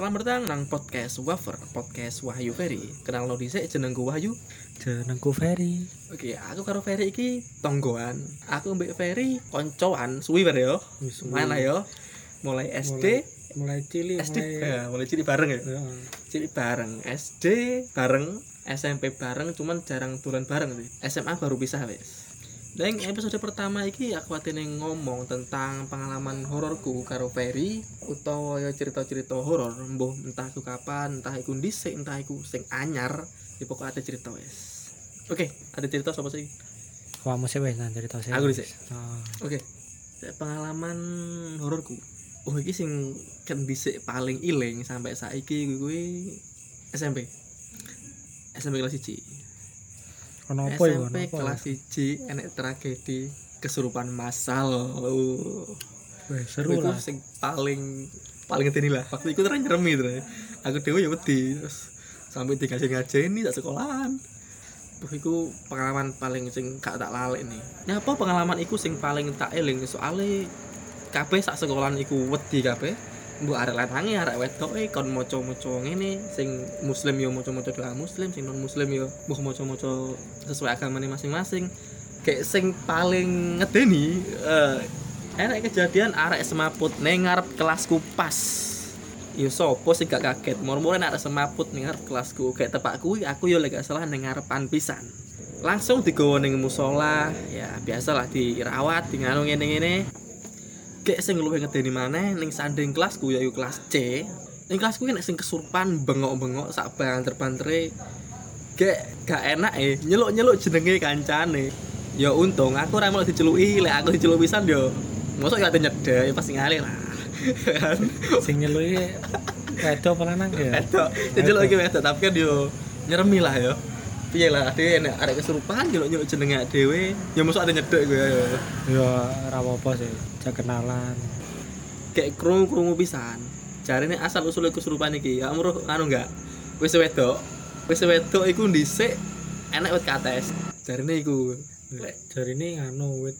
Selamat datang nang podcast Wafer, podcast Wahyu Ferry. Kenal lo dhisik jenengku Wahyu. Jenengku Ferry. Oke, aku karo Ferry iki tonggoan. Aku mbek Ferry koncoan suwi bare yo. Wis Mana yo? Mulai SD, mulai cilik SD mulai ya, mulai cilik bareng ya. Ya, Cilik bareng, SD bareng, SMP bareng, cuman jarang tulen bareng sih. SMA baru pisah wis. Dan episode pertama iki aku atene ngomong tentang pengalaman hororku karo Ferry utawa ya cerita-cerita horor, mbuh entah iku kapan, entah iku dhisik, entah iku sing anyar, ya pokoknya ada cerita wis. Oke, ada cerita sapa sih? Kamu sih wes nanti cerita sih. Aku dhisik. Oh, Oke. Pengalaman hororku. Oh, iki sing kan dhisik paling iling sampai saiki kuwi SMP. SMP kelas 1. Ya? SMP kelas 1 enek tragedi kesurupan massal. Oh. Weh, seru lah. sing paling paling ngedeni lah. Waktu itu terus nyeremi terus. Aku dhewe ya wedi terus sampai dikasih ngajeni tak sekolahan. Wah, iku pengalaman paling sing gak tak lalek nih. Nyapa pengalaman iku sing paling tak eling soalnya kabeh sak sekolahan iku wedi kabeh. Mbok arek lanange arek wedoke kon maca-maca ngene sing muslim yo maca-maca doa muslim sing non muslim yo mbok maca-maca sesuai agamane masing-masing. Kayak sing paling ngedeni eh enak kejadian arek semaput ning ngarep kelasku pas. Yo sopo sing gak kaget, mur-mur arek semaput ning ngarep kelasku. Kayak tepak kuwi aku yo lek salah ning ngarepan pisan. Langsung digawa ning musola, ya biasalah dirawat, di ngene-ngene. Kayak sing luwih ngedeni maneh ning sanding kelasku yaiku kelas C. Ning kelasku nek sing kesurupan bengok-bengok sak banter-bantere. Kayak gak enak eh nyeluk-nyeluk jenenge kancane. Ya untung aku ora mau diceluki, lek aku diceluk pisan yo mosok ya nyedek pasti ngalih lah. Sing nyeluki wedok apa lanang ya? Wedok, diceluk iki wedok tapi kan yo nyeremi lah yo. Piye lah, dhewe nek arek kesurupan nyeluk-nyeluk jenenge dhewe, ya mosok ate nyedek gue ya. Ya ora apa-apa sih. Jak kenalan. Kayak krungu-krungu pisan. Jarine asal usul kesurupan iki ya amruh anu enggak. Wis wedok. Wis wedok iku dhisik enek wit kates. Jarine iku. Lek Jari ini nganu wit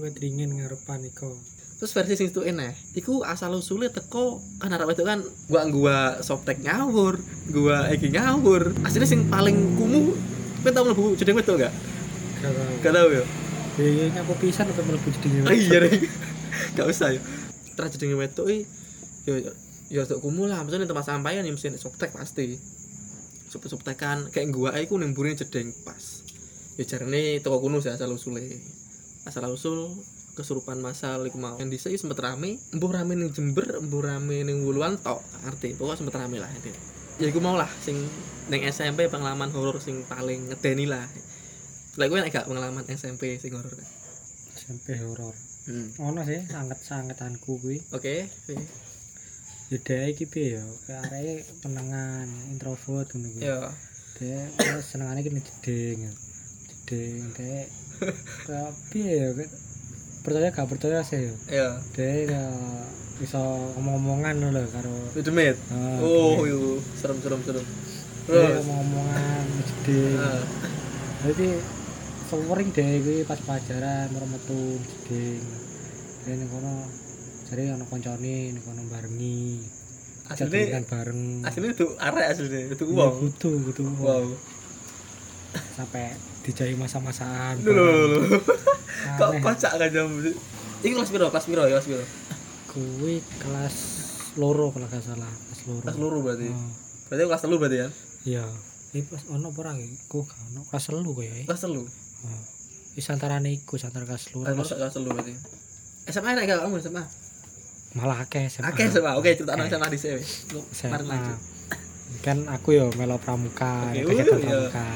wit ringin ngarepan iko. Terus versi sing itu enak iku asal usulnya teko kan arek wedok kan gua gua softtek ngawur gua iki ngawur. Aslinya sing paling kumu kowe tau mlebu jedeng wedok gak Gak tau. ya? Ya nyapu pisan apa mlebu jedenge. oh iya deh gak usah ya. Terus jedeng wedok i yo yo yo tok kumu lah. Maksudnya tempat sampaian ya mesti softtek pasti. Softtek softekan kayak gua iku ning mburi jedeng pas. Ya jarene toko kuno sih asal usule. Asal usul kesurupan masal iku mau yang dhisik sempet rame embuh rame ning Jember embuh rame ning Wuluan tok ngerti pokoknya sempet rame lah itu ya iku mau lah sing ning SMP pengalaman horor sing paling ngedeni lah lek kowe nek gak pengalaman SMP sing horor SMP horor. hmm. Ono sih sanget-sangetanku kuwi. oke Ya dhek iki piye ya? Areke penengan, introvert ngono kuwi. ya Dek senengane ki ning jeding. Jeding dek. Piye ya? Percaya gak percaya sih ya. ya Dek ya bisa ngomong-ngomongan lho karo Demit Ah, oh yo serem serem serem terus ngomong-ngomongan jeding. ah, Jadi sering deh kuwi pas pelajaran merem metu jeding. Dek ning kono jare ana koncone kono barengi. aslinya Jadikan bareng. aslinya itu arek aslinya itu Iya, uang Kudu, kudu. wow Sampai dijai masa-masaan. Lho, lho. Kok kocak gak jam ini kelas piro kelas piro ya kelas piro Kuwi kelas loro kalau gak salah, kelas loro. kelas loro berarti Oh, berarti kelas telu berarti ya iya. Iki pas ono ora iki? Ku gak ono kelas telu kaya iki. kelas telu Oh. Wis antarane iku antara kelas loro. kelas masuk kelas telu berarti SMA enak gak kamu SMA Malah akeh SMA. Oke SMA oke cerita Akeh. SMA di sini mari lanjut Kan aku yo melo pramuka, kegiatan uh, iya. pramuka.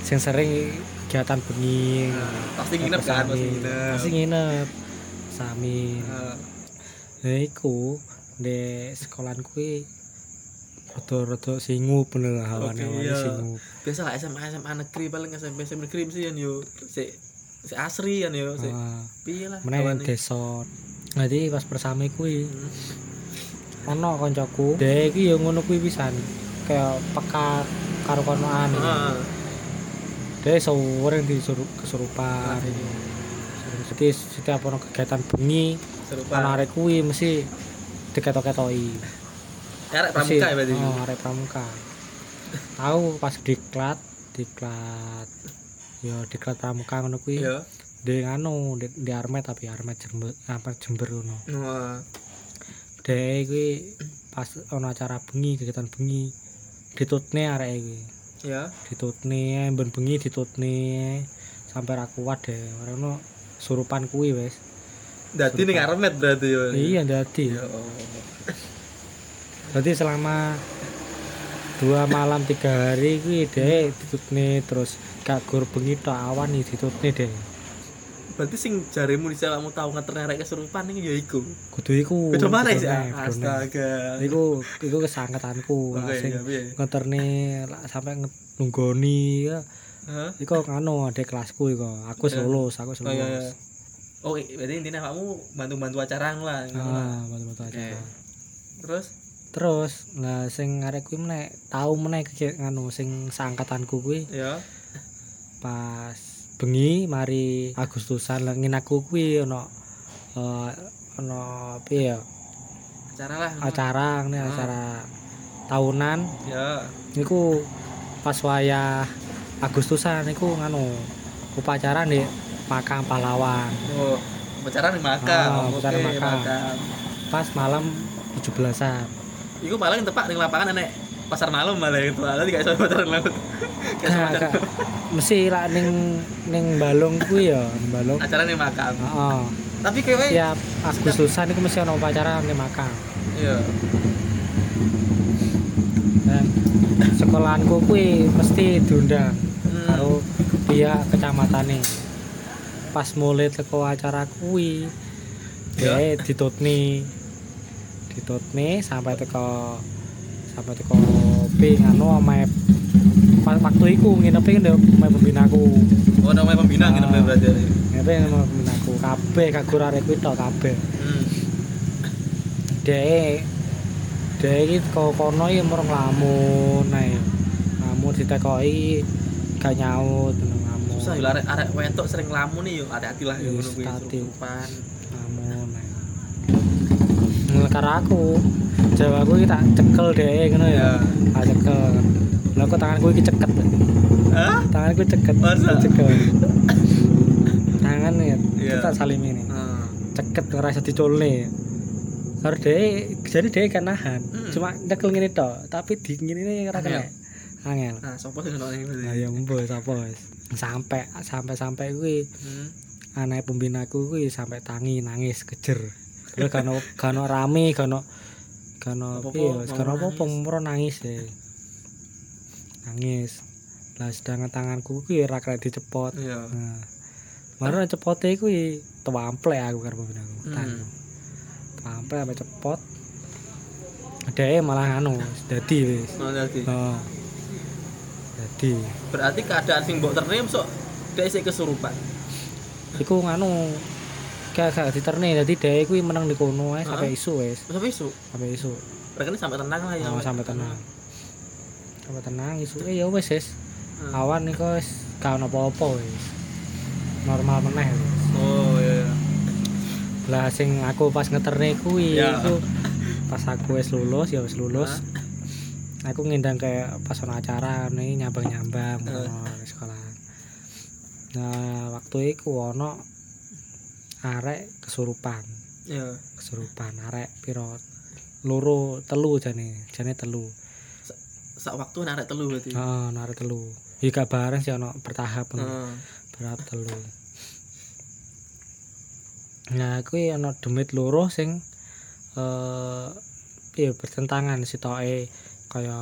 Sing sering kegiatan bengi. pasti nginep kan pasti nginep Pasti nginep. Sami. Ah, Nah iku di sekolahan kuwi rada-rada singu bener lah hawane hawane iya. singu. biasa lah SMA SMA negeri paling SMP SMP negeri mesti kan yo si si asri kan yo si Ah, piye lah meneh kawane. desa. Jadi pas bersama kuwi Hmm. ono koncoku, dhek iki ya ngono kuwi pisan. Kayak peka karo konoan. Ah, Dhek sering disuruh kesurupan. Jadi setiap ono kegiatan bengi, ana banget arek kuwi mesti diketok-ketoki. Ya, arek pramuka ya berarti. Oh, arek pramuka. Tahu pas diklat, diklat. Yo diklat pramuka ngono kuwi. Iya. Di anu di, di Armet tapi Armet Jember apa Jember ngono. Wah. Dek kuwi pas ono acara bengi kegiatan bengi ditutne arek kuwi. Ya. Ditutne ben bengi ditutne sampai ra kuat deh. Ora ono surupan kuwi wis. Dadi ning Armet berarti ya. Iya dadi. Ya Allah. Berarti selama dua malam tiga hari kuwi deh ditutne terus gak gur bengi tok awan iki ditutne deh. Berarti sing jarimu di kamu tahu ngeterne arek kesurupan iki ya iku. Kudu iku. Beda mana kudu sih? kudu neh. Astaga. Iku iku kesangketanku Oke, sing ya piye? ngeterne sampai nunggoni ya. Hah? Iku anu adek kelasku iku. Aku Iya. lulus, aku wis Oh iya iya. Oh, berarti intinya kamu bantu-bantu acara lah. ngono lah. Ah, betul-betul aja. Oke. Terus Terus, lah sing arek kuwi meneh tau meneh ke anu sing seangkatanku kuwi ya. pas bengi mari Agustusan lah ngin aku kuwi ono eh ono piye ya Acara lah. acara nih Ah. acara tahunan Ya. niku pas wayah Agustusan niku nganu upacara nih makam pahlawan Oh, acara ning makam. Ah, Oke, acara makam. makam. pas malam 17-an Iku paling tepak ning lapangan enek pasar malam malah itu. Ada tiga iso pasar Gak, semacam gak. mesti lah ning ning balung kuwi ya ning balung acara ning makam. Heeh. Tapi kayak tiap Agustusan niku mesti ono upacara ning makam iya. dan sekolahanku kuwi mesti diundang Hmm. karo dia kecamatan pas mulai teko acara kuwi Ya. ditutni ditutni sampai teko sampai teko nganu omae pas waktu iku nginep kan omae pembinaku Oh, namanya pembina gitu Ah. berarti. nginep ing omae pembinaku kabeh kagur arek kuwi tok kabeh. Hmm. iki teko kono iki murung lamun ae. Lamun ditekoki gak nyaut ngono lamun Susah ya arek arek wetok sering lamun yo. Hati-hati lah yo ngono kuwi karo aku. Jawa aku iki tak cekel deh ngono ya. Tak cekel. Lha kok tanganku iki ceket Hah? tanganku ceket Masa? cekel. Tangan ya Iya. tak salim ini. Hmm. ceket iso diculne karo dhewe jadi dhewe kan nahan. Hmm. cuma nyekel ngene tok tapi di ngene ora kena. Angel. Nah, sopo sing ngono iki lah ya mbok sapa wis sampai sampai sampai kuwi Hmm. anak pembinaku kuwi sampai tangi nangis kejer Lha kano kano rame kano kano mau kano apa pemro nangis deh nangis lah sedangkan tanganku kuwi ora kena dicepot Iya. nah baru cepote kuwi tuamplek aku karo pembinaku Hmm. tangan tuamplek sampai cepot Dhewe malah anu dadi wis. Oh, jadi. Oh. Dadi Berarti keadaan sing mbok ternem sok isih kesurupan. iku nganu gak gak diterne dadi dhewe kuwi meneng di kono ae sampai isu wis. Sampai isu. sampai isu Mereka sampai tenang lah ya. oh, sampai tenang. Sampai tenang isu eh ya wis wis. Awan iku wis gak ono apa-apa wis. Normal meneh wis. Oh iya. lah sing aku pas ngeterne kuwi Ya. iku pas aku wis lulus ya wis lulus. Aku ngundang kayak pas ono acara nih nyambang-nyambang Eh. sekolah. Nah waktu itu ono arek kesurupan Iya. kesurupan arek piro loro telu jane jane telu Sak waktu narek telu berarti. oh arek telu ya gak bareng sih ono bertahap. Heeh. berapa telu nah kuwi ono demit loro sing eh piye bertentangan sitoke kaya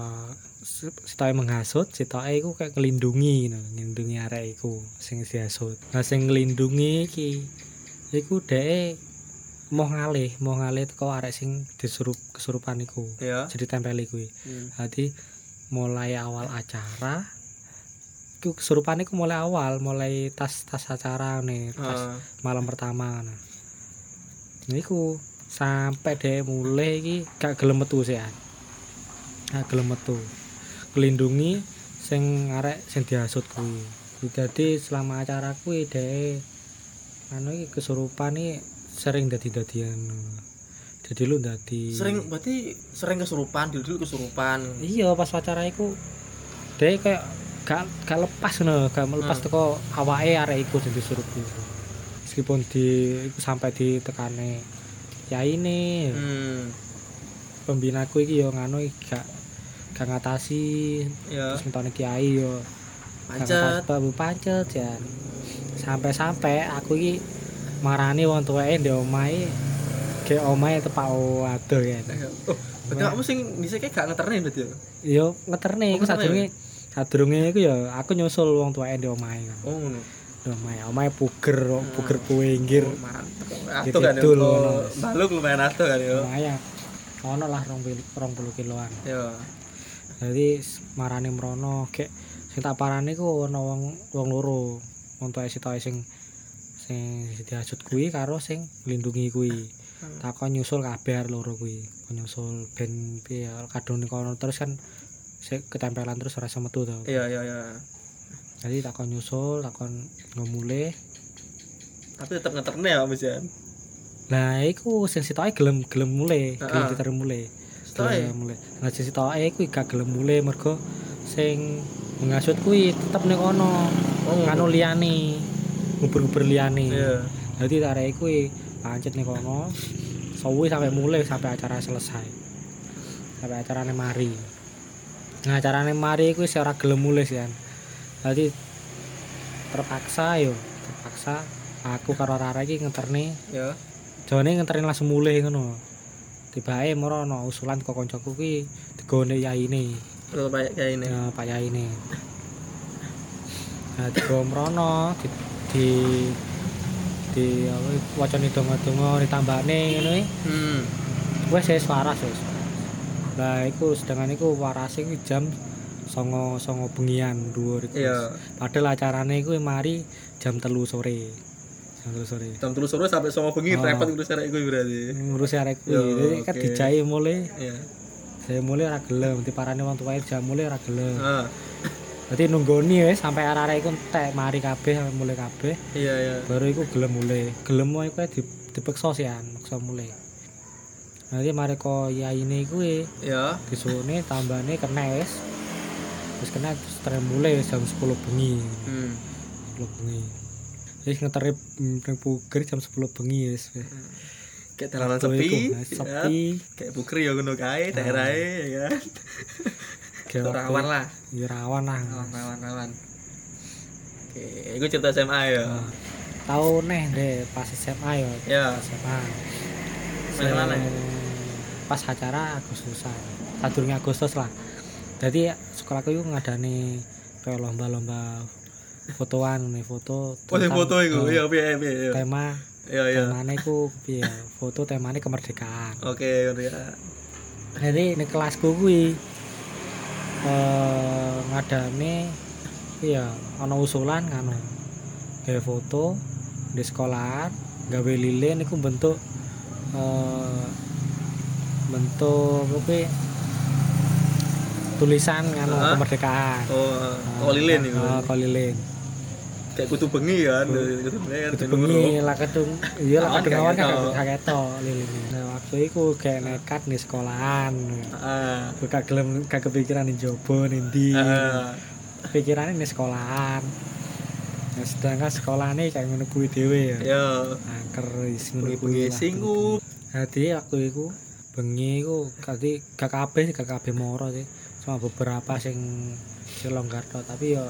si- sitoke menghasut sitoke iku kayak ngelindungi ngono ngelindungi arek iku sing dihasut nah sing ngelindungi iki iku dhek mau ngalih mau ngalih teko arek sing disurup kesurupan iku Iya. jadi tempeli kuwi Hmm. Jadi mulai awal acara iku kesurupan iku mulai awal, mulai tas-tas acara nih, tas Heeh. malam pertama nah. Niku sampai deh mulai iki gak gelem metu sih. Gak gelem metu. Kelindungi sing arek sing dihasut kuwi. Jadi selama acara kuwi deh anu iki kesurupan iki sering dadi-dadian. jadi lu dadi Sering berarti sering kesurupan, dulu dulu kesurupan. iya pas acara iku dia kayak gak gak lepas ngono gak melepas Hmm. teko awake arek iku disuruh iku meskipun di iku sampai ditekane ya ini Hmm. pembinaku iki yo iki gak gak ngatasi Ya. terus ngentone kiai yo gak Pancet. ngatasi babu pancet ya sampai-sampai aku iki marani wong tuweke ndek omahe ke omahe tepak waduh ya. Oh, berarti kamu sing dhisik gak ngeterne berarti ya? yo ngeterne iku Oh, ngeterne sadurunge sadurunge iku ya aku nyusul wong tuweke ndek omahe. Oh, ngono. ndek omahe. Omahe puger puger kuwinggir Oh, mantep. Atuh kan ngono. Baluk lumayan atuh kan ya. lumayan. Ono lah rong puluh kiloan. Ya. jadi marani merono kayak sing tak parani ku ono wong wong loro tuwa sitoke sing sing diasut kuwi karo sing nglindungi kuwi. Takon nyusul kabeh arek loro kuwi. Kon nyusul ben piye ya, kadung kono. Terus kan ketempelan terus ora iso metu to. Iya, iya, iya. jadi takon nyusul takon ngomule Tapi tetap ngeterne ya, Mas ya. lah iku sing sitoke gelem gelem mule gelem diterem mule gelem mule nah sing sitoke kuwi gak gelem mule mergo sing mengasut kuwi tetep ning kono. Oh, nganu liyane. Nguber-nguber liyane. Iya. jadi arek kuwi pancet ning kono. Suwi sampai mulai sampai acara selesai. Sampai acarane mari. Nah acarane mari kuwi ora gelem mulai sih kan jadi terpaksa yo terpaksa aku karo Rara iki ngenterne Ya. jane ngenterne langsung mulai ngono. Tibae moro ana usulan kok kancaku kuwi digone yaine Terus kayak kayak ini. ya Pak Yaine nah digo mrono di di di apa wacane donga-donga ditambahne ngono iki Hmm. wis wis waras wis lah iku sedangkan iku warase iki jam songo songo bengian iku Iya. padahal acarane iku mari jam telu sore jam telu sore Jam terus sore sampai sama bengi Oh. repot ngurus arek gue berarti. ngurusi arek Yo, jadi kan dijai mulai Iya. Saya mulai ora gelem diparani wong tuwae jam mulai ora gelem Ah, Dadi nunggoni wis sampai arek-arek iku entek mari kabeh sampai mulai kabeh. iya iya. Baru iku gelem mulai. Gelem kuwi di, dipeksa sih an, maksa mulai. Nanti mari ko yaine kuwi Ya. disuwune tambane kena wis. Wis kena terus terus mulai wis jam 10 bengi. Hmm. 10 bengi. Wis ngeteri ning puger jam 10 bengi wis. Kayak dalanan Waktu sepi. ya. sepi. Kayak buker ya ngono kae daerahnya ya kan. Kayak Rawan lah. Ya rawan lah. Rawan rawan rawan. Oke, itu cerita SMA ya. Nah, Tahu neh deh pas SMA ya. Ya. SMA. Mana Pas acara Agustusan. Sadurunge Agustus lah. Jadi sekolahku itu ngadani kayak lomba-lomba fotoan nih foto Oh, foto iku. eh, Iya, piye. iya. tema Iya iya. temanya iku piye foto temanya kemerdekaan Oke, ngono ya. jadi di kelasku kuwi eh ngadani iya ana usulan ngono gawe foto di sekolahan gawe lilin iku bentuk eh bentuk kuwi tulisan ngono Hah? kemerdekaan Oh, oh lilin iku. Ah, kok lilin Kayak kutu bengi kan. Kutu bengi kan. Bengi lah kadung iya lah gak awan gak gak ketok lilin nah waktu iku kayak nekat di sekolahan Ah. Gue gak gelem gak kepikiran di jobo nanti Ah. pikirannya di sekolahan nah, sedangkan sekolahnya kayak ngono kuwi dhewe ya Ya. angker is ngono kuwi singgup. jadi waktu iku bengi iku kati gak kabeh sih, gak kabeh moro sih cuma beberapa sing sing longgar tapi yo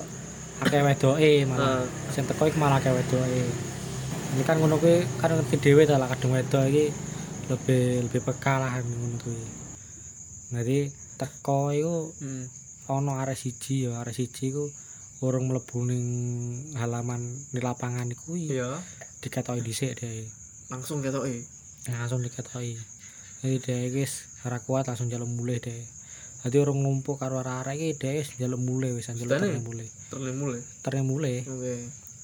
akeh wedoke malah Ah. sing teko iku malah akeh wedoke ini kan ngono kuwi kan ngerti dhewe ta lah wedok iki lebih lebih peka lah ngono kuwi jadi teko iku Hmm. ono arek siji ya arek siji iku urung mlebu ning halaman di lapangan iku Iya. diketoki dhisik deh Langsung ketoke. langsung diketoki jadi deh wis ora kuat langsung jalan mulai deh jadi orang numpuk karo arek iki wis jalan mulai wis Sedane? terne mulai Terlalu mulai. terne mulai Oke.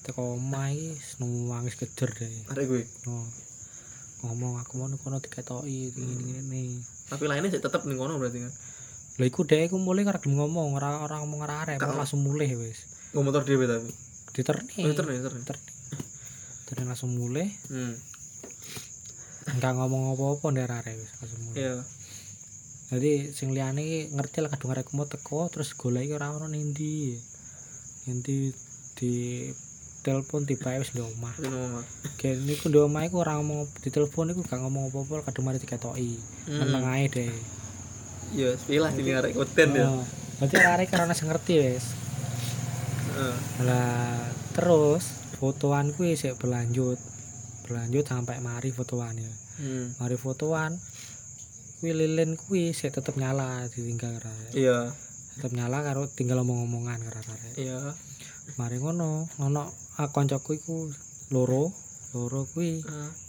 teko omah iki nangis kejer deh Arek gue. oh. ngomong aku mau kono diketoki Hmm. ngene ngene Tapi lainnya sih tetap ning kono berarti kan. lha iku deh iku mulai ora gelem ngomong ora ora ngomong arek arek Kak- langsung mulai wis Ngomong motor dhewe tapi. diterni Oh, terus terus. terni terni langsung mulai Hmm. nggak ngomong apa-apa ndek arek wis langsung mulai. Iya. Jadi sing liyane iki ngerti lah kadung arek teko terus golek ora ono ning ndi. Di telepon tiba wis di omah. Kayak niku di omah iku ora ngomong di telepon iku gak ngomong apa-apa kadung mari diketoki. Hmm. Meneng ae deh. Iya, sepilah sini arek konten ya. Oh, Berarti arek karena sing ngerti wis. Heeh. Lah terus fotoan kuwi sik berlanjut. Berlanjut sampai mari fotoan ya. Hmm. Mari fotoan lilin kuwi sik tetep nyala ditinggal arek. Iya. Tetep nyala karo tinggal omong-omongan karo arek. Iya. Mari ngono, ono ah, kancaku iku loro, loro kuwi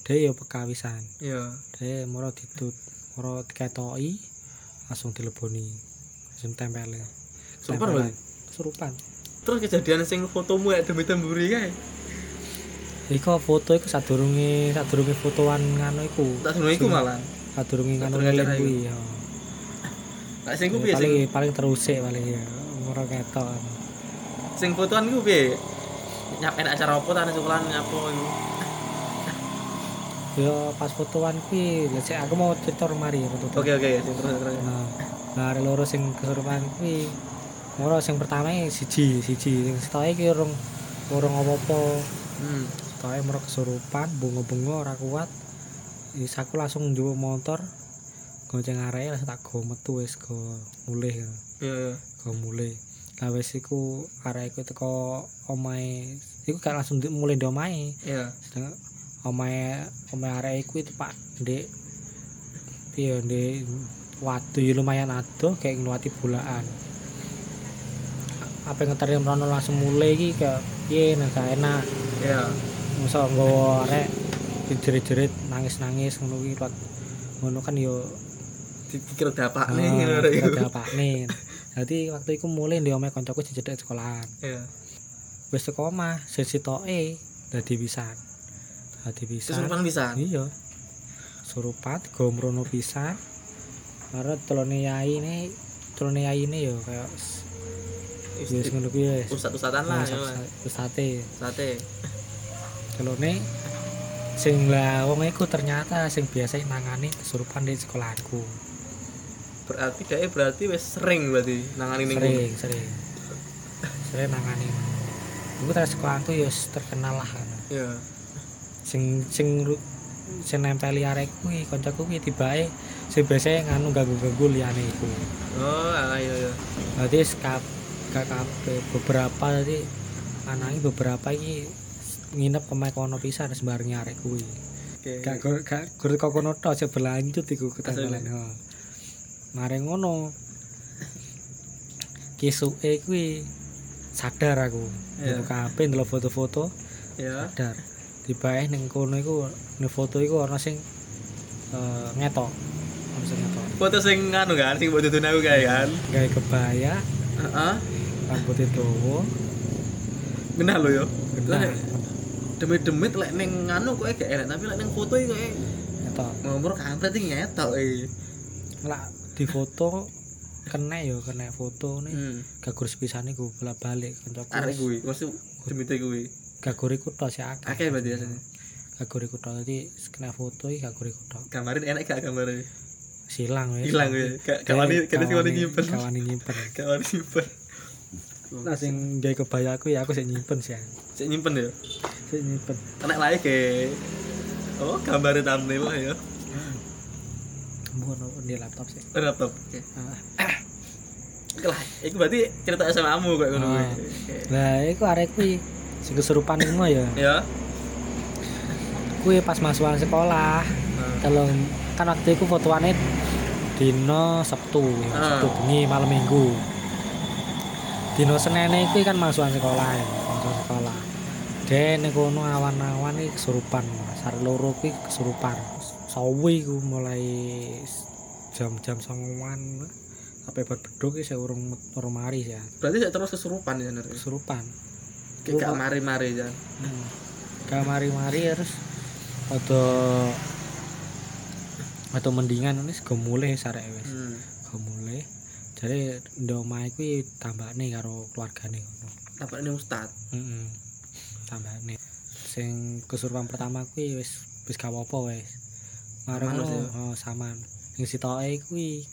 dhewe ya pekawisan. Iya. Dhewe moro ditut, moro diketoki langsung dileboni. Langsung tempelin. Tempelan. lho. Kesurupan. Terus kejadian sing fotomu ya demi temburi kae. Iku foto iku sadurunge sadurunge fotoan ngono iku. Dulu iku malah. Sadurunge ngono kuwi ya. Lah sing ku Ya, piye paling sing paling terusik paling ya. Ora ketok. sing fotoan iku piye? Nyap enak acara apa ta sekolahan nyapo iku. Ya pas fotoan kuwi, lha aku mau cerita mari. Oke oke sing terus terus. Nah, nah ada loro sing kesurupan kuwi. Moro sing pertama iki siji, siji sing setahe iki urung urung apa-apa. Hmm. Setahe moro kesurupan, bunga-bunga ora kuat. Wis aku langsung njuwuk motor. Gonceng areke langsung tak go metu wis go mulih. Iya iya. Go mulih. Lah wis iku arek iku teko omahe. Iku gak langsung di- mulai di omahe. Iya. Sedang omahe omahe arek iku itu Pak Ndek. Piye Ndek waktu ya lumayan adoh kayak ngliwati bulaan. Apa yang ngeteri mrono langsung mulai iki kayak piye nah gak enak. Iya. Masa nggawa arek jerit-jerit nangis-nangis ngono kuwi Pak. Ngono kan yo Dipikir dapakne Ah, ngono rek iku. ada pakne. Jadi waktu iku mulai di omahe kancaku cedek sekolahan. Iya. Wis teko omah, sing sitoke dadi pisan. Dadi pisan. Kesurupan bisa. Iya. Surupan gomrono pisan. Karo telone yai ini, telone yai ini yo kayak wis ngono kuwi wis. Ustad-ustadan lah. ya, Mas. Usate. Sate. Telone sing lah wong iku ternyata sing biasa nangani kesurupan di sekolahku. Berarti dia berarti wis sering berarti nangani ning Sering, sering. Sering nangani. Iku terus sekolahku ya wis terkenal lah. kan. Iya. Sing sing ru- sing nempeli arek kuwi kancaku kuwi tibake sing biasa nganu ganggu-ganggu liyane iku. Oh, ah, iya iya. Berarti sekap gak kabeh beberapa tadi anangi beberapa iki nginep pemain kono pisan sembarangi arek kuwi. Oke. Gak gur- gak gur kok kono tok aja berlanjut iku ketempelan. Heeh. Mare ngono. Kisuke kuwi sadar aku. Iya. Buka HP ndelok foto-foto Iya. sadar. Tibae ning kono iku ning foto iku ana sing eh, ngetok. Ana sing ngetok. Foto sing anu kan, sing buat aku kayak kan. Gawe kebaya, Heeh. rambutnya dawa, Benar lo yo. benar. Demit-demit lek ning anu kok gak enak, tapi lek ning foto iki kayak Ngetok. ngomong kampret iki ngetok eh. Lah di foto kena yo kena foto nih. Hmm. Gagur sepisan iku bolak-balik kancaku. Arek kuwi, maksud demit kuwi. Gagur iku tok sih akeh. Akeh berarti asline. Gagur iku tok dadi kena foto iki gagur iku tok. Gambarin enak gak gambarnya? Silang wis. Hilang ya. Gak gak wani gak wani nyimpen. Gak wani nyimpen. Gak wani nyimpen. Nah sing gawe kebaya aku ya aku sik nyimpen sih. Sik nyimpen ya. Sik nyimpen. Enak lae ke. Oh, gambarnya thumbnail lah ya. Bukan di laptop sih. Oh, laptop. Oke. Ah. Oke lah, itu berarti cerita SMA-mu kayak ngono. Ah. Oke. Lah iku arek kuwi sing kesurupan iku ya. Ya. Kuwi pas masukan sekolah. Nah. Telung kan waktu itu fotoane dino Sabtu, Ah. Sabtu bengi malam Minggu. Dino Senene iku kan masukan sekolah ya, masukan sekolah. Den ning kono awan-awan iki kesurupan, sar loro kuwi kesurupan. Sawi ku mulai jam-jam songoan sampai beduk iki saya urung urung mari ya, Berarti saya terus kesurupan ya bener. kesurupan. Kayak gak mari-mari ya. Hmm. Gak mari-mari terus ada atau mendingan wis go mulih sarek wis. Jadi ndok omahe kuwi tambahne karo keluargane ngono. Dapat ini ustad. Heeh. Tambahne. Sing kesurupan pertama kuwi wis wis gak apa-apa wis. Mas, ya? oh saman ing sitoke kuwi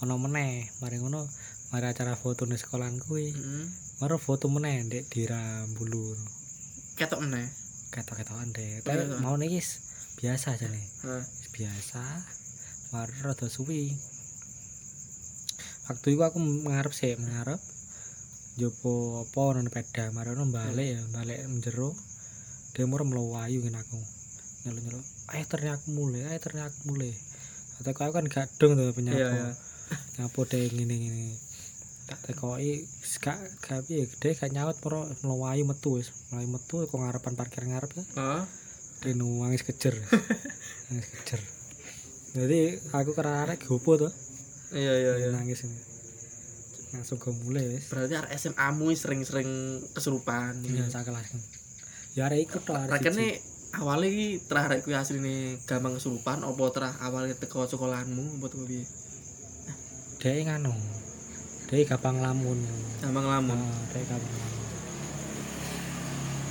ana meneh mari ngono mari acara foto ning sekolahan kuwi Heeh. mari foto meneh ndek dirambulu ketok meneh ketok-ketokan deh tapi mau nih guys biasa aja nih biasa mari rada suwi waktu itu aku mengarep sih mengarep jopo apa nang peda mari ono balik ya balik menjero dia mau melayu ngene aku. Nyelo nyelo ayo ternyata aku mulai ayo ternyata aku mulai. Atau aku kan gak dong tuh penyapu iya. nyapu deh gini gini tak tekoi gak gak piye gede gak nyaut pro melayu metu wis. Melayu metu kok ngarepan parkir ngarep ya. Heeh. dia nangis kejer. Nangis kejer. Jadi aku karena arek gopo tuh Iya iya iya. nangis ini langsung gue mulai wis Berarti arek SMA mu sering-sering kesurupan. iya sak kelas kan ya arek ikut tuh arek Rakene awalnya iki terah arek kuwi asline gampang kesurupan apa terah awalnya teko sekolahanmu apa tuh piye? dia nganu dia gampang lamun Gampang lamun. Ah, dia gampang lamun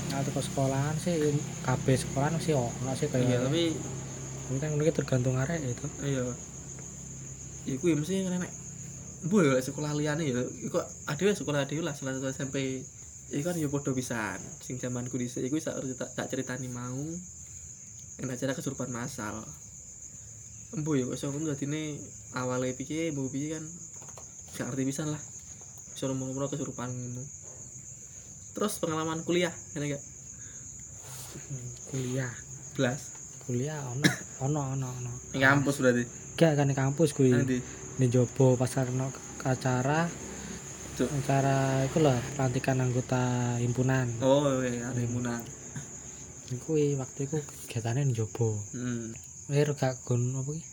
nah ke sekolahan sih KB sekolahan sih oh nggak sih kayak Iya, tapi Ini kan ini tergantung arek itu iya. Iku ya mesti nek Bu ya sekolah liyane ya iku adewe sekolah adewe lah satu SMP Iku kan ya padha pisan sing zamanku dhisik iku sak tak, tak ceritani mau en acara kesurupan masal. Embo ya kok sono dadine awale piye mbok piye kan gak ngerti pisan lah. Iso ngomong kesurupan ngono. Terus pengalaman kuliah ngene gak? kuliah Belas. Kuliah ono ono ono ono Ning kampus berarti. gak kan di kampus kuwi Nanti. di jobo pas ono acara Cuk. acara itu lah pelantikan anggota himpunan Oh iya, ada imunan. kuwi waktu itu kegiatannya di jobo Hmm. air gak gun apa ki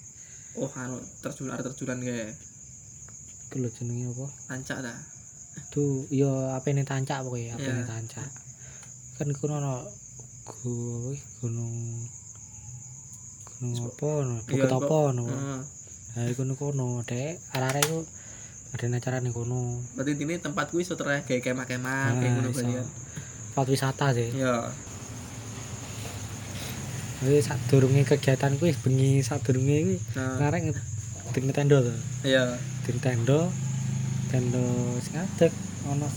Oh, anu terjun ada terjunan kayak Iku lho jenenge apa tancak dah. tuh yo apa ini tancak pokoknya apa Iya. ini tancak kan kuno ono gu- gunung gunung apa Iya, bukit kok. apa no nah iku nu kono dek arah-arah iku ada acara nih kono Berarti ini tempat kuwi iso terah kayak kemah-kemah kayak ngono kalian. tempat wisata sih Iya. jadi saat durunge kegiatan kuwi bengi saat durunge kuwi Nah, ngarek ngeting tenda iya. ngeting tenda tenda sing adek ono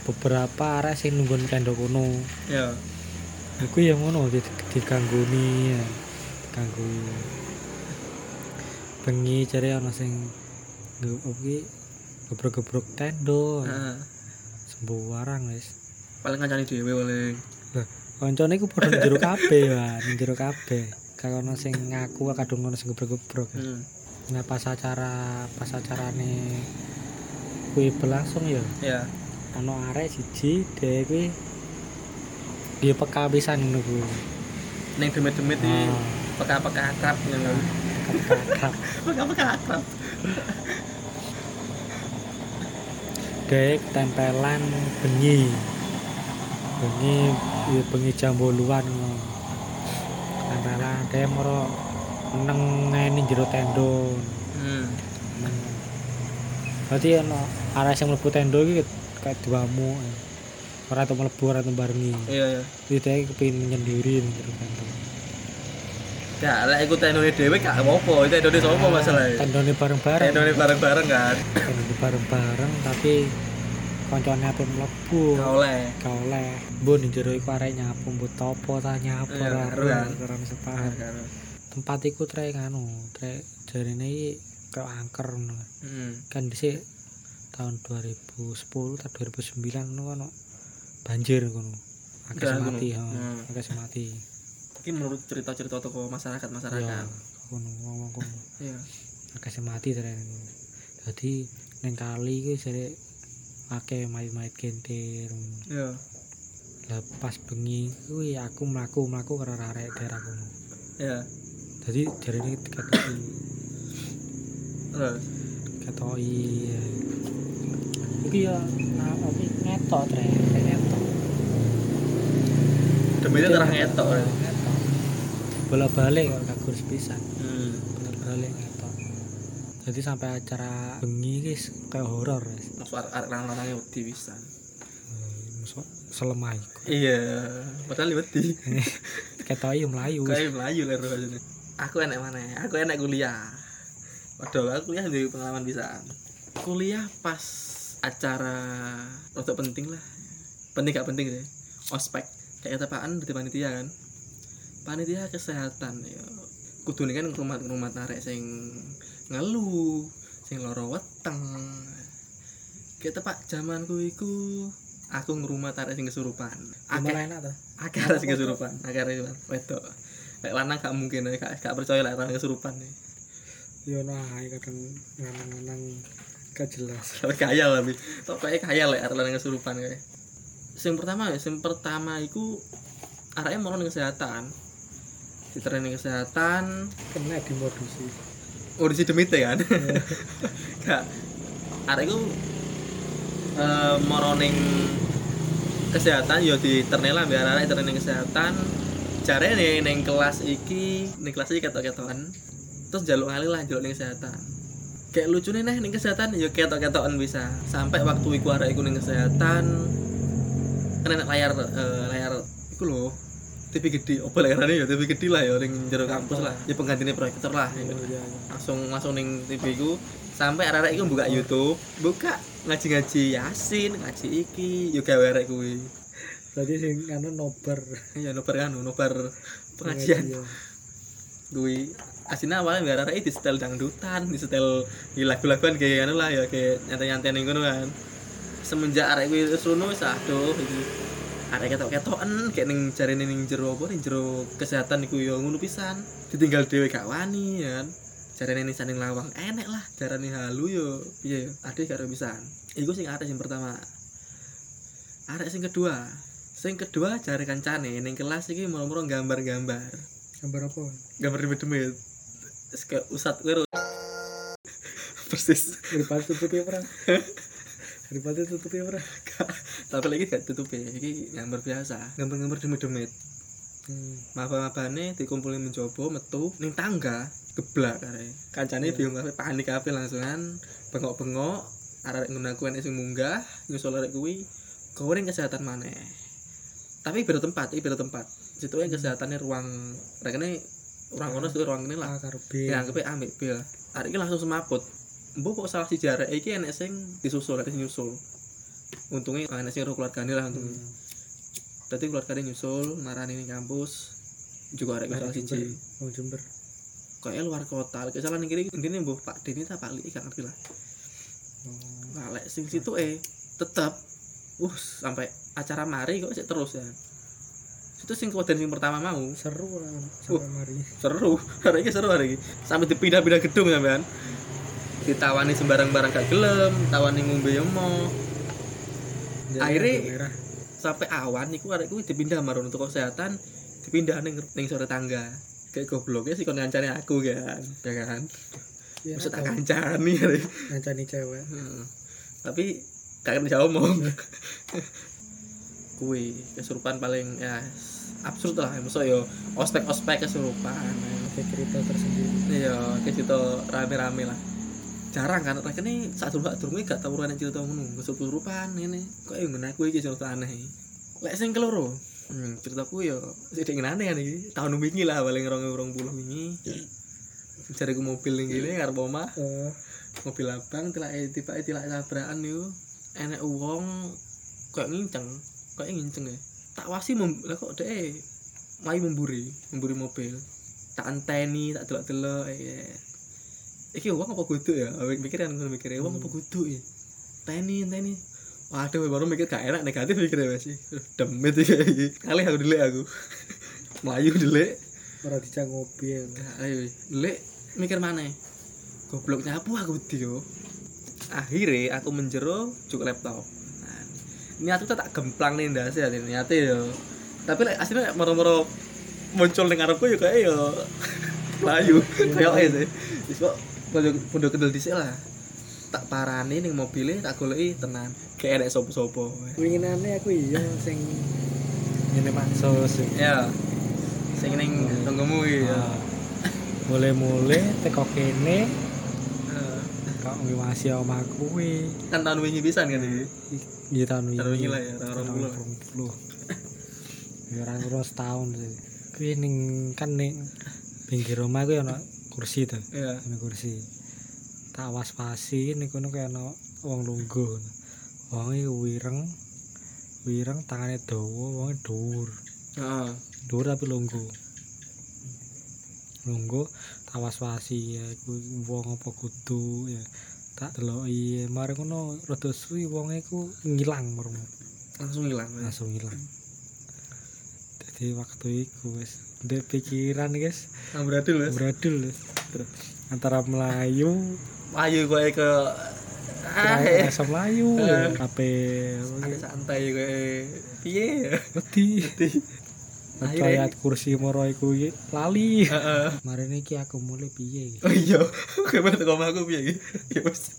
beberapa arek sing nunggu tenda kono Iya. Iku ya ngono di diganggoni ya. Diganggu. Bengi jare ana sing ki gebrok-gebrok tendo. Heeh. Sembarang wis. Paling kancane dhewe paling. Koncone iku padha njero kabeh, Wan, njero kabeh. Gak ono sing ngaku kadung ono sing gebrok-gebrok. Hmm. Nah pas acara pas acarane kuwi berlangsung ya Iya. ono arek siji dhek kuwi dia peka pisan ngono kuwi. Ning demit-demit iki Ah, peka-peka akrab ngono. peka Peka-peka akrab. dek tempelan bengi bengi ya bengi jam boluan tempelan dek moro neng ngene jero tendo Hmm. Berarti ono arah yang mlebu tendo iki kayak duamu ora tau mlebu ora tau barengi Iya, iya. jadi dek kepengin nyendiri ning jero tendo Gak lek iku tendone dhewe gak apa-apa, itu tendone sapa masalahnya? tendone bareng-bareng Tendone bareng-bareng kan. tendone bareng-bareng tapi koncone ape mlebu Gak oleh. gak oleh mbun di jero iku arek nyapu mbut topo ta nyapu Iya, ora kan. ora sepaham tempat iku trek nganu trek jarine iki kayak angker ngono Hmm. kan dhisik tahun 2010 atau 2009 ngono kan ono banjir ngono akeh mati ha Hmm. akeh mati Iki menurut cerita-cerita toko masyarakat ya masyarakat. ngono ngomong kono Iya. akeh mati trek dadi ning kali iki jare akeh mayit-mayit kentir ngono. Iya. lah pas bengi kuwi aku mlaku mlaku karo arek daerah kono Iya. jadi dari ini ketoki Terus. ketoki iki ya nah oke ngetok ngetok Demitnya terang ngetok. ya. ngetok bola balik kok gak gurus pisan Hmm. bola balik ngetok jadi sampai acara bengi guys kayak horor guys Masuk arek-arek lanang-lanangnya wedi pisan. masuk selemah iku. iya padahal wedi Ketoke yo mlayu. kayak melayu lah rasanya aku enak mana aku enak kuliah Waduh, aku kuliah dari pengalaman bisa kuliah pas acara rada penting lah penting gak penting deh ospek kayak tepaan berarti panitia kan? Panitia kesehatan ya. Kudu kan rumah rumah tarik sing ngeluh sing loro weteng. Kayak tepak zamanku iku aku ngerumah tarik sing kesurupan. Akeh. enak to. akeh sing kesurupan. akeh wedok. Kayak lanang gak mungkin gak, gak percaya lah orang kesurupan nih. Yo no ae kadang nganang-nganang gak jelas. kaya lah tok kayak kaya lah lanang kesurupan kayak sing pertama ya sing pertama iku areknya mau kesehatan. Di training kesehatan. Kena dimodusi. urisi demite kan? Gak. Arek iku eh mau ning kesehatan yo di ternela biar arek training kesehatan. Jare nih neng kelas iki neng kelas iki ketok-ketokan. Terus jaluk ngalih lah jaluk ning kesehatan. Kayak lucu nih nih ning kesehatan yo ketok-ketokan bisa. Sampai waktu iku arek iku ning kesehatan kan enak layar eh, layar iku lho TV gede, apa layarnya ya TV gede lah ya ning jero kampus lah ya penggantinya proyektor lah ya. Oh iya. langsung langsung ning TV ku sampai arek-arek iku buka YouTube buka ngaji-ngaji Yasin ngaji iki yo gawe arek kuwi Berarti sing anu nobar. ya nobar kan nobar pengajian Iya. kuwi aslinya awalnya biar arek di setel dangdutan di setel lagu-laguan kayak anu lah ya kayak nyantai-nyantai ning ngono kan semenjak arek kuwi wis rono wis aduh iki. Arek ketok-ketoken kayak ning jarene ning jero apa ning jero kesehatan iku yo ngono pisan. Ditinggal dhewe gak wani ya kan? Jarene ning saning lawang enek lah jarane halu yo. Piye yo ade gak pisan. Iku sing arek sing pertama. Arek sing kedua. Sing kedua jare kancane ning kelas iki moro-moro gambar-gambar. Gambar apa? gambar demit-demit. Terus kayak usat kuwi ro- persis. Daripada tutupi ora? Daripada tutupi ora? tapi lagi gak tutup ya iki gambar biasa. Gambar-gambar demit-demit. Hmm. maba-mabane dikumpulin mencoba metu ning tangga geblak kare kancane bingung kabeh panik kabeh langsungan bengok-bengok arek ngono aku enek sing munggah nyusul arek kuwi goreng kesehatan maneh. Tapi beda tempat iki beda tempat. Situ yang kesehatannya ruang rekene ruang kono ruang ini lah. A karo B. ya anggapnya ambil bil. Arek iki langsung semaput mbok kok salah si jarak iki enek sing disusul enek sing nyusul untungnya enek sing keluargane lah untungnya Hmm. Tadi keluarganya nyusul, marani ning kampus. Juga arek salah siji. Oh Jember. Kayak luar kota. Lek salah ning kiri intine mbuh Pak Deni ta Pak Li gak ngerti lah. Oh. Nah, lek sing situ eh tetep uh sampai acara mari kok sik terus ya. Itu sing keweden sing pertama mau. Seru ora Uh. sampai mari. Seru. Hari ini seru hari ini. Sampai dipindah-pindah gedung sampean. Ditawani sembarang-barang gak gelem, tawani ngombe yo mau. Akhirnya- sampai awan iku arek kuwi dipindah marun untuk kesehatan dipindah ning ning sore tangga kayak gobloknya sih kon ngancani aku kan ya kan Iya, maksud tak arek. ngancani cewek. Heeh. tapi gak bisa omong kuwi kesurupan paling ya absurd lah maksud yo ospek ospek kesurupan Ada cerita tersendiri. iya kayak gitu rame-rame lah jarang kan mereka ini saat dulu saat dulu gak tau yang cerita ngono. Kesurupan ini. Kok yang aku iki cerita aneh lek sing keloro. Hmm, ceritaku yo sing aneh kan iki. Tahun wingi lah paling rong rong puluh wingi. Cari ku mobil yang gini ngarep omah. Oh, mobil abang tilak tiba tilak tabrakan yo enek uang kayak nginceng kayak nginceng ya? Tak wasi mem lah kok deh mai memburi memburi mobil. Tak anteni tak delok delok eh iki uang apa kudu ya? Mikir kan ngono mikir uang apa kudu ya? Teni teni. Waduh baru mikir gak enak negatif mikir ya sih demit iki. Kali aku delik aku. Melayu delik. Ora dicang mobil. Nah, ayo. Delik mikir mana? Goblok nyapu aku dia akhirnya aku menjero juk laptop. Nah, niat aku tak gemplang nih ndase ya niatnya yo. Tapi like, aslinya moro-moro muncul ning ngarepku yo kayak yo. Layu kayak aja sih. Wis kok pondok kendel dhisik lah. Tak parani ning mobilnya tak goleki tenan. Kayak enek sopo-sopo. Winginane aku iya sing ngene maksus. ya sing ning tonggomu iki ya Mulai-mulai teko kene. Eh, kok ngiwasi omah kuwi. Kan tahun wingi pisan kan iki? Iya tahun tahun wingi wingi lah ya tahun 20 lah. puluh. ya orang kurang setahun sih. Kuwi ning kan ning pinggir omah kuwi ana kursi tuh iya. Ana kursi. Tak was-wasi ning kono kayak ana wong lungguh wong iki wireng wireng tangane dawa wonge dhuwur. Heeh. Dhuwur tapi lungguh. Lungguh tak was-wasi ya iku wong apa kudu ya. Tak deloki mari ngono rada suwi wonge iku ngilang langsung hilang langsung hilang jadi waktu itu wis ndek pikiran guys. Amburadul wes beradul wis. antara Melayu. Ayo kowe ke ah rasa Melayu. Eh. tapi ada santai piye? Ya wedi Akhirnya- ayat kursi moro iku iki lali. Heeh. Kemarin iki aku mulai piye? Iki oh iya. Kowe teko omahku piye? Iki ya wes